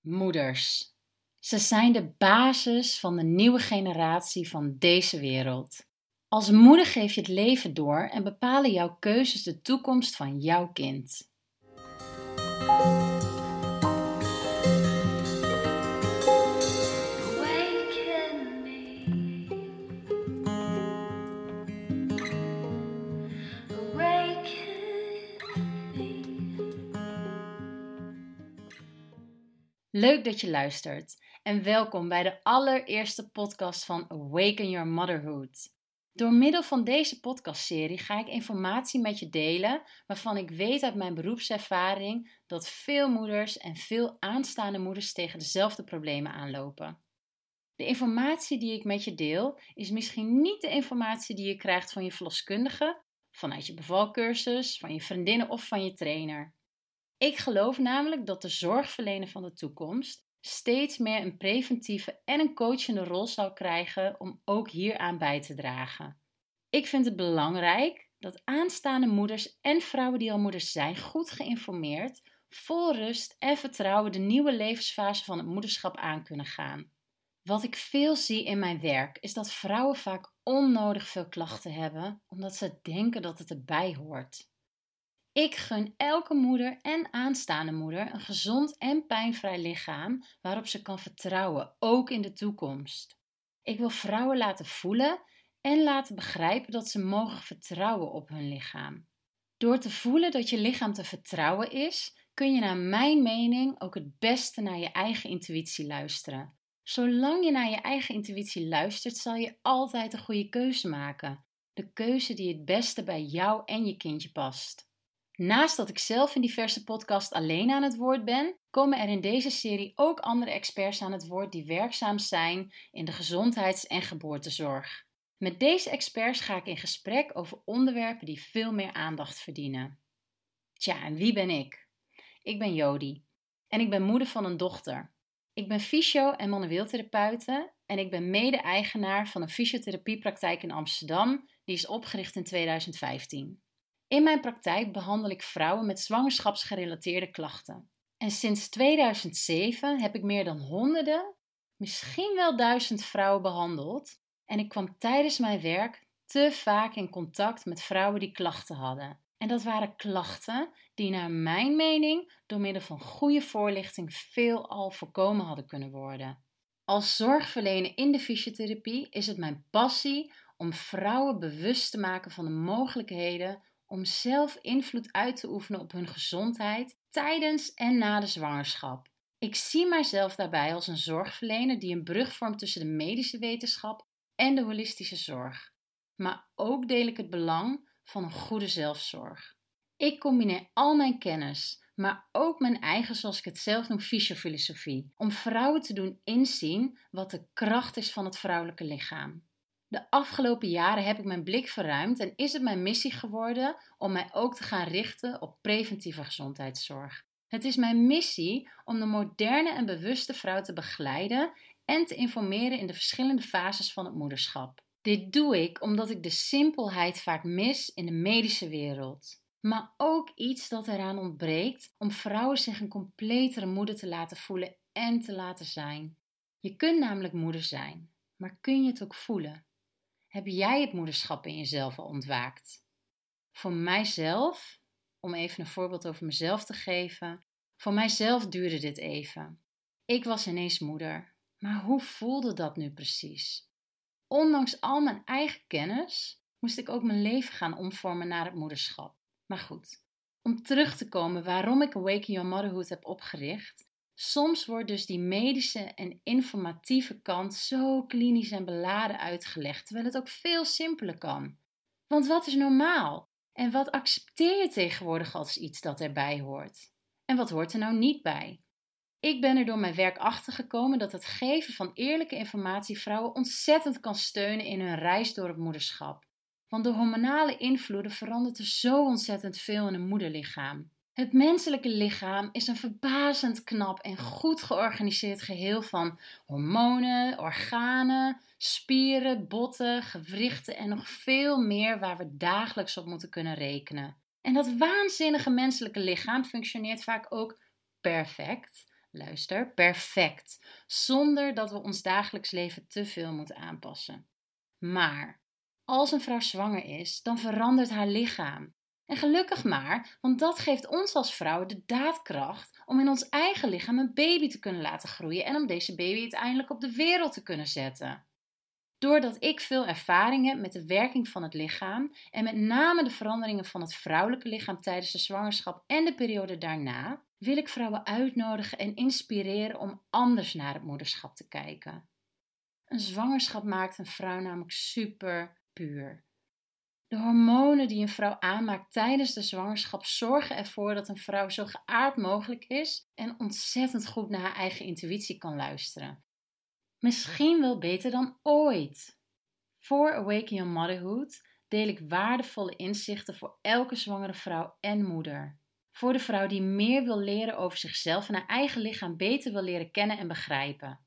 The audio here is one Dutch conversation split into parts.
Moeders. Ze zijn de basis van de nieuwe generatie van deze wereld. Als moeder geef je het leven door en bepalen jouw keuzes de toekomst van jouw kind. Leuk dat je luistert en welkom bij de allereerste podcast van Awaken Your Motherhood. Door middel van deze podcastserie ga ik informatie met je delen waarvan ik weet uit mijn beroepservaring dat veel moeders en veel aanstaande moeders tegen dezelfde problemen aanlopen. De informatie die ik met je deel is misschien niet de informatie die je krijgt van je verloskundige, vanuit je bevalcursus, van je vriendinnen of van je trainer. Ik geloof namelijk dat de zorgverlener van de toekomst steeds meer een preventieve en een coachende rol zal krijgen om ook hieraan bij te dragen. Ik vind het belangrijk dat aanstaande moeders en vrouwen die al moeders zijn goed geïnformeerd, vol rust en vertrouwen de nieuwe levensfase van het moederschap aan kunnen gaan. Wat ik veel zie in mijn werk is dat vrouwen vaak onnodig veel klachten hebben omdat ze denken dat het erbij hoort. Ik gun elke moeder en aanstaande moeder een gezond en pijnvrij lichaam waarop ze kan vertrouwen, ook in de toekomst. Ik wil vrouwen laten voelen en laten begrijpen dat ze mogen vertrouwen op hun lichaam. Door te voelen dat je lichaam te vertrouwen is, kun je naar mijn mening ook het beste naar je eigen intuïtie luisteren. Zolang je naar je eigen intuïtie luistert, zal je altijd een goede keuze maken. De keuze die het beste bij jou en je kindje past. Naast dat ik zelf in diverse podcasts alleen aan het woord ben, komen er in deze serie ook andere experts aan het woord die werkzaam zijn in de gezondheids- en geboortezorg. Met deze experts ga ik in gesprek over onderwerpen die veel meer aandacht verdienen. Tja, en wie ben ik? Ik ben Jodi en ik ben moeder van een dochter. Ik ben fysio- en manueeltherapeute en ik ben mede-eigenaar van een fysiotherapiepraktijk in Amsterdam, die is opgericht in 2015. In mijn praktijk behandel ik vrouwen met zwangerschapsgerelateerde klachten. En sinds 2007 heb ik meer dan honderden, misschien wel duizend vrouwen behandeld. En ik kwam tijdens mijn werk te vaak in contact met vrouwen die klachten hadden. En dat waren klachten die naar mijn mening door middel van goede voorlichting veelal voorkomen hadden kunnen worden. Als zorgverlener in de fysiotherapie is het mijn passie om vrouwen bewust te maken van de mogelijkheden om zelf invloed uit te oefenen op hun gezondheid tijdens en na de zwangerschap. Ik zie mijzelf daarbij als een zorgverlener die een brug vormt tussen de medische wetenschap en de holistische zorg. Maar ook deel ik het belang van een goede zelfzorg. Ik combineer al mijn kennis, maar ook mijn eigen, zoals ik het zelf noem, fysiofilosofie, om vrouwen te doen inzien wat de kracht is van het vrouwelijke lichaam. De afgelopen jaren heb ik mijn blik verruimd en is het mijn missie geworden om mij ook te gaan richten op preventieve gezondheidszorg. Het is mijn missie om de moderne en bewuste vrouw te begeleiden en te informeren in de verschillende fases van het moederschap. Dit doe ik omdat ik de simpelheid vaak mis in de medische wereld. Maar ook iets dat eraan ontbreekt om vrouwen zich een completere moeder te laten voelen en te laten zijn. Je kunt namelijk moeder zijn, maar kun je het ook voelen? Heb jij het moederschap in jezelf al ontwaakt? Voor mijzelf, om even een voorbeeld over mezelf te geven, voor mijzelf duurde dit even. Ik was ineens moeder, maar hoe voelde dat nu precies? Ondanks al mijn eigen kennis moest ik ook mijn leven gaan omvormen naar het moederschap. Maar goed, om terug te komen waarom ik Awaken Your Motherhood heb opgericht, Soms wordt dus die medische en informatieve kant zo klinisch en beladen uitgelegd, terwijl het ook veel simpeler kan. Want wat is normaal? En wat accepteer je tegenwoordig als iets dat erbij hoort? En wat hoort er nou niet bij? Ik ben er door mijn werk achter gekomen dat het geven van eerlijke informatie vrouwen ontzettend kan steunen in hun reis door het moederschap. Want de hormonale invloeden verandert er zo ontzettend veel in een moederlichaam. Het menselijke lichaam is een verbazend knap en goed georganiseerd geheel van hormonen, organen, spieren, botten, gewrichten en nog veel meer waar we dagelijks op moeten kunnen rekenen. En dat waanzinnige menselijke lichaam functioneert vaak ook perfect luister, perfect, zonder dat we ons dagelijks leven te veel moeten aanpassen. Maar als een vrouw zwanger is, dan verandert haar lichaam. En gelukkig maar, want dat geeft ons als vrouwen de daadkracht om in ons eigen lichaam een baby te kunnen laten groeien en om deze baby uiteindelijk op de wereld te kunnen zetten. Doordat ik veel ervaring heb met de werking van het lichaam en met name de veranderingen van het vrouwelijke lichaam tijdens de zwangerschap en de periode daarna, wil ik vrouwen uitnodigen en inspireren om anders naar het moederschap te kijken. Een zwangerschap maakt een vrouw namelijk super puur. De hormonen die een vrouw aanmaakt tijdens de zwangerschap zorgen ervoor dat een vrouw zo geaard mogelijk is en ontzettend goed naar haar eigen intuïtie kan luisteren. Misschien wel beter dan ooit. Voor Awaken Your Motherhood deel ik waardevolle inzichten voor elke zwangere vrouw en moeder. Voor de vrouw die meer wil leren over zichzelf en haar eigen lichaam beter wil leren kennen en begrijpen.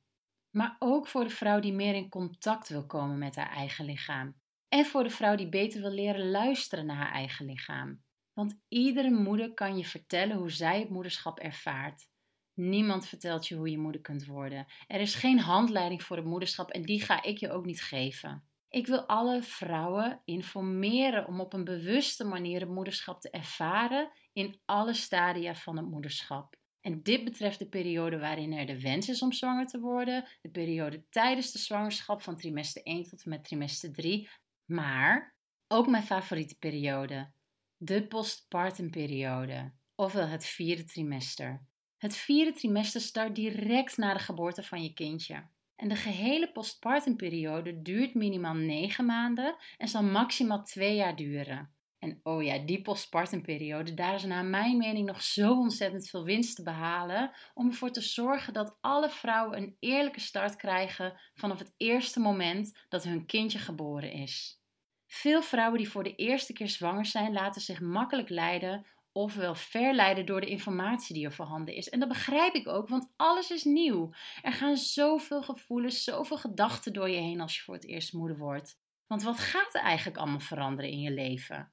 Maar ook voor de vrouw die meer in contact wil komen met haar eigen lichaam. En voor de vrouw die beter wil leren luisteren naar haar eigen lichaam. Want iedere moeder kan je vertellen hoe zij het moederschap ervaart. Niemand vertelt je hoe je moeder kunt worden. Er is geen handleiding voor het moederschap en die ga ik je ook niet geven. Ik wil alle vrouwen informeren om op een bewuste manier het moederschap te ervaren in alle stadia van het moederschap. En dit betreft de periode waarin er de wens is om zwanger te worden, de periode tijdens de zwangerschap van trimester 1 tot en met trimester 3, maar ook mijn favoriete periode, de postpartum periode, ofwel het vierde trimester. Het vierde trimester start direct na de geboorte van je kindje. En de gehele postpartumperiode duurt minimaal 9 maanden en zal maximaal 2 jaar duren. En oh ja, die postpartumperiode, daar is naar mijn mening nog zo ontzettend veel winst te behalen om ervoor te zorgen dat alle vrouwen een eerlijke start krijgen vanaf het eerste moment dat hun kindje geboren is. Veel vrouwen die voor de eerste keer zwanger zijn, laten zich makkelijk leiden ofwel verleiden door de informatie die er voorhanden is. En dat begrijp ik ook, want alles is nieuw. Er gaan zoveel gevoelens, zoveel gedachten door je heen als je voor het eerst moeder wordt. Want wat gaat er eigenlijk allemaal veranderen in je leven?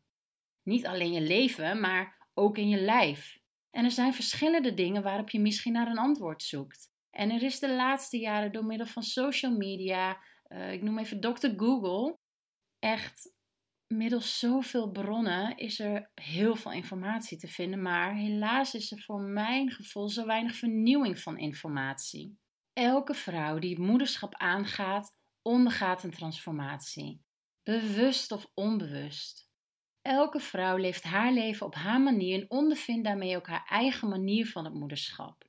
Niet alleen je leven, maar ook in je lijf. En er zijn verschillende dingen waarop je misschien naar een antwoord zoekt. En er is de laatste jaren door middel van social media, uh, ik noem even Dr. Google, echt middels zoveel bronnen is er heel veel informatie te vinden, maar helaas is er voor mijn gevoel zo weinig vernieuwing van informatie. Elke vrouw die moederschap aangaat, ondergaat een transformatie, bewust of onbewust. Elke vrouw leeft haar leven op haar manier en ondervindt daarmee ook haar eigen manier van het moederschap.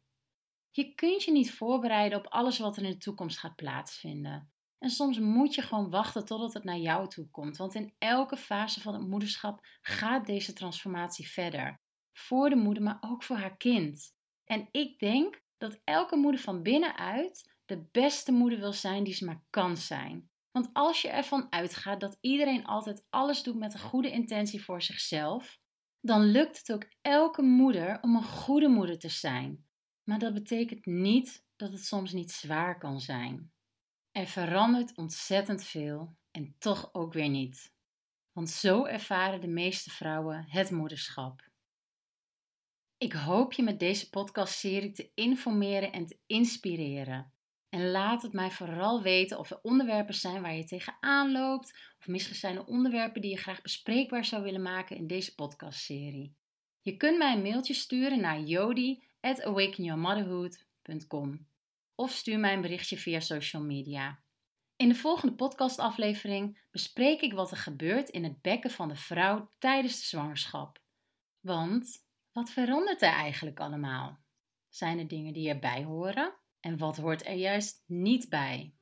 Je kunt je niet voorbereiden op alles wat er in de toekomst gaat plaatsvinden. En soms moet je gewoon wachten totdat het naar jou toe komt. Want in elke fase van het moederschap gaat deze transformatie verder. Voor de moeder, maar ook voor haar kind. En ik denk dat elke moeder van binnenuit de beste moeder wil zijn die ze maar kan zijn. Want als je ervan uitgaat dat iedereen altijd alles doet met een goede intentie voor zichzelf, dan lukt het ook elke moeder om een goede moeder te zijn. Maar dat betekent niet dat het soms niet zwaar kan zijn. Er verandert ontzettend veel en toch ook weer niet. Want zo ervaren de meeste vrouwen het moederschap. Ik hoop je met deze podcastserie te informeren en te inspireren. En laat het mij vooral weten of er onderwerpen zijn waar je tegenaan loopt, of misschien zijn er onderwerpen die je graag bespreekbaar zou willen maken in deze podcastserie. Je kunt mij een mailtje sturen naar jody@awakenyourmotherhood.com of stuur mij een berichtje via social media. In de volgende podcastaflevering bespreek ik wat er gebeurt in het bekken van de vrouw tijdens de zwangerschap. Want wat verandert er eigenlijk allemaal? Zijn er dingen die erbij horen? En wat hoort er juist niet bij?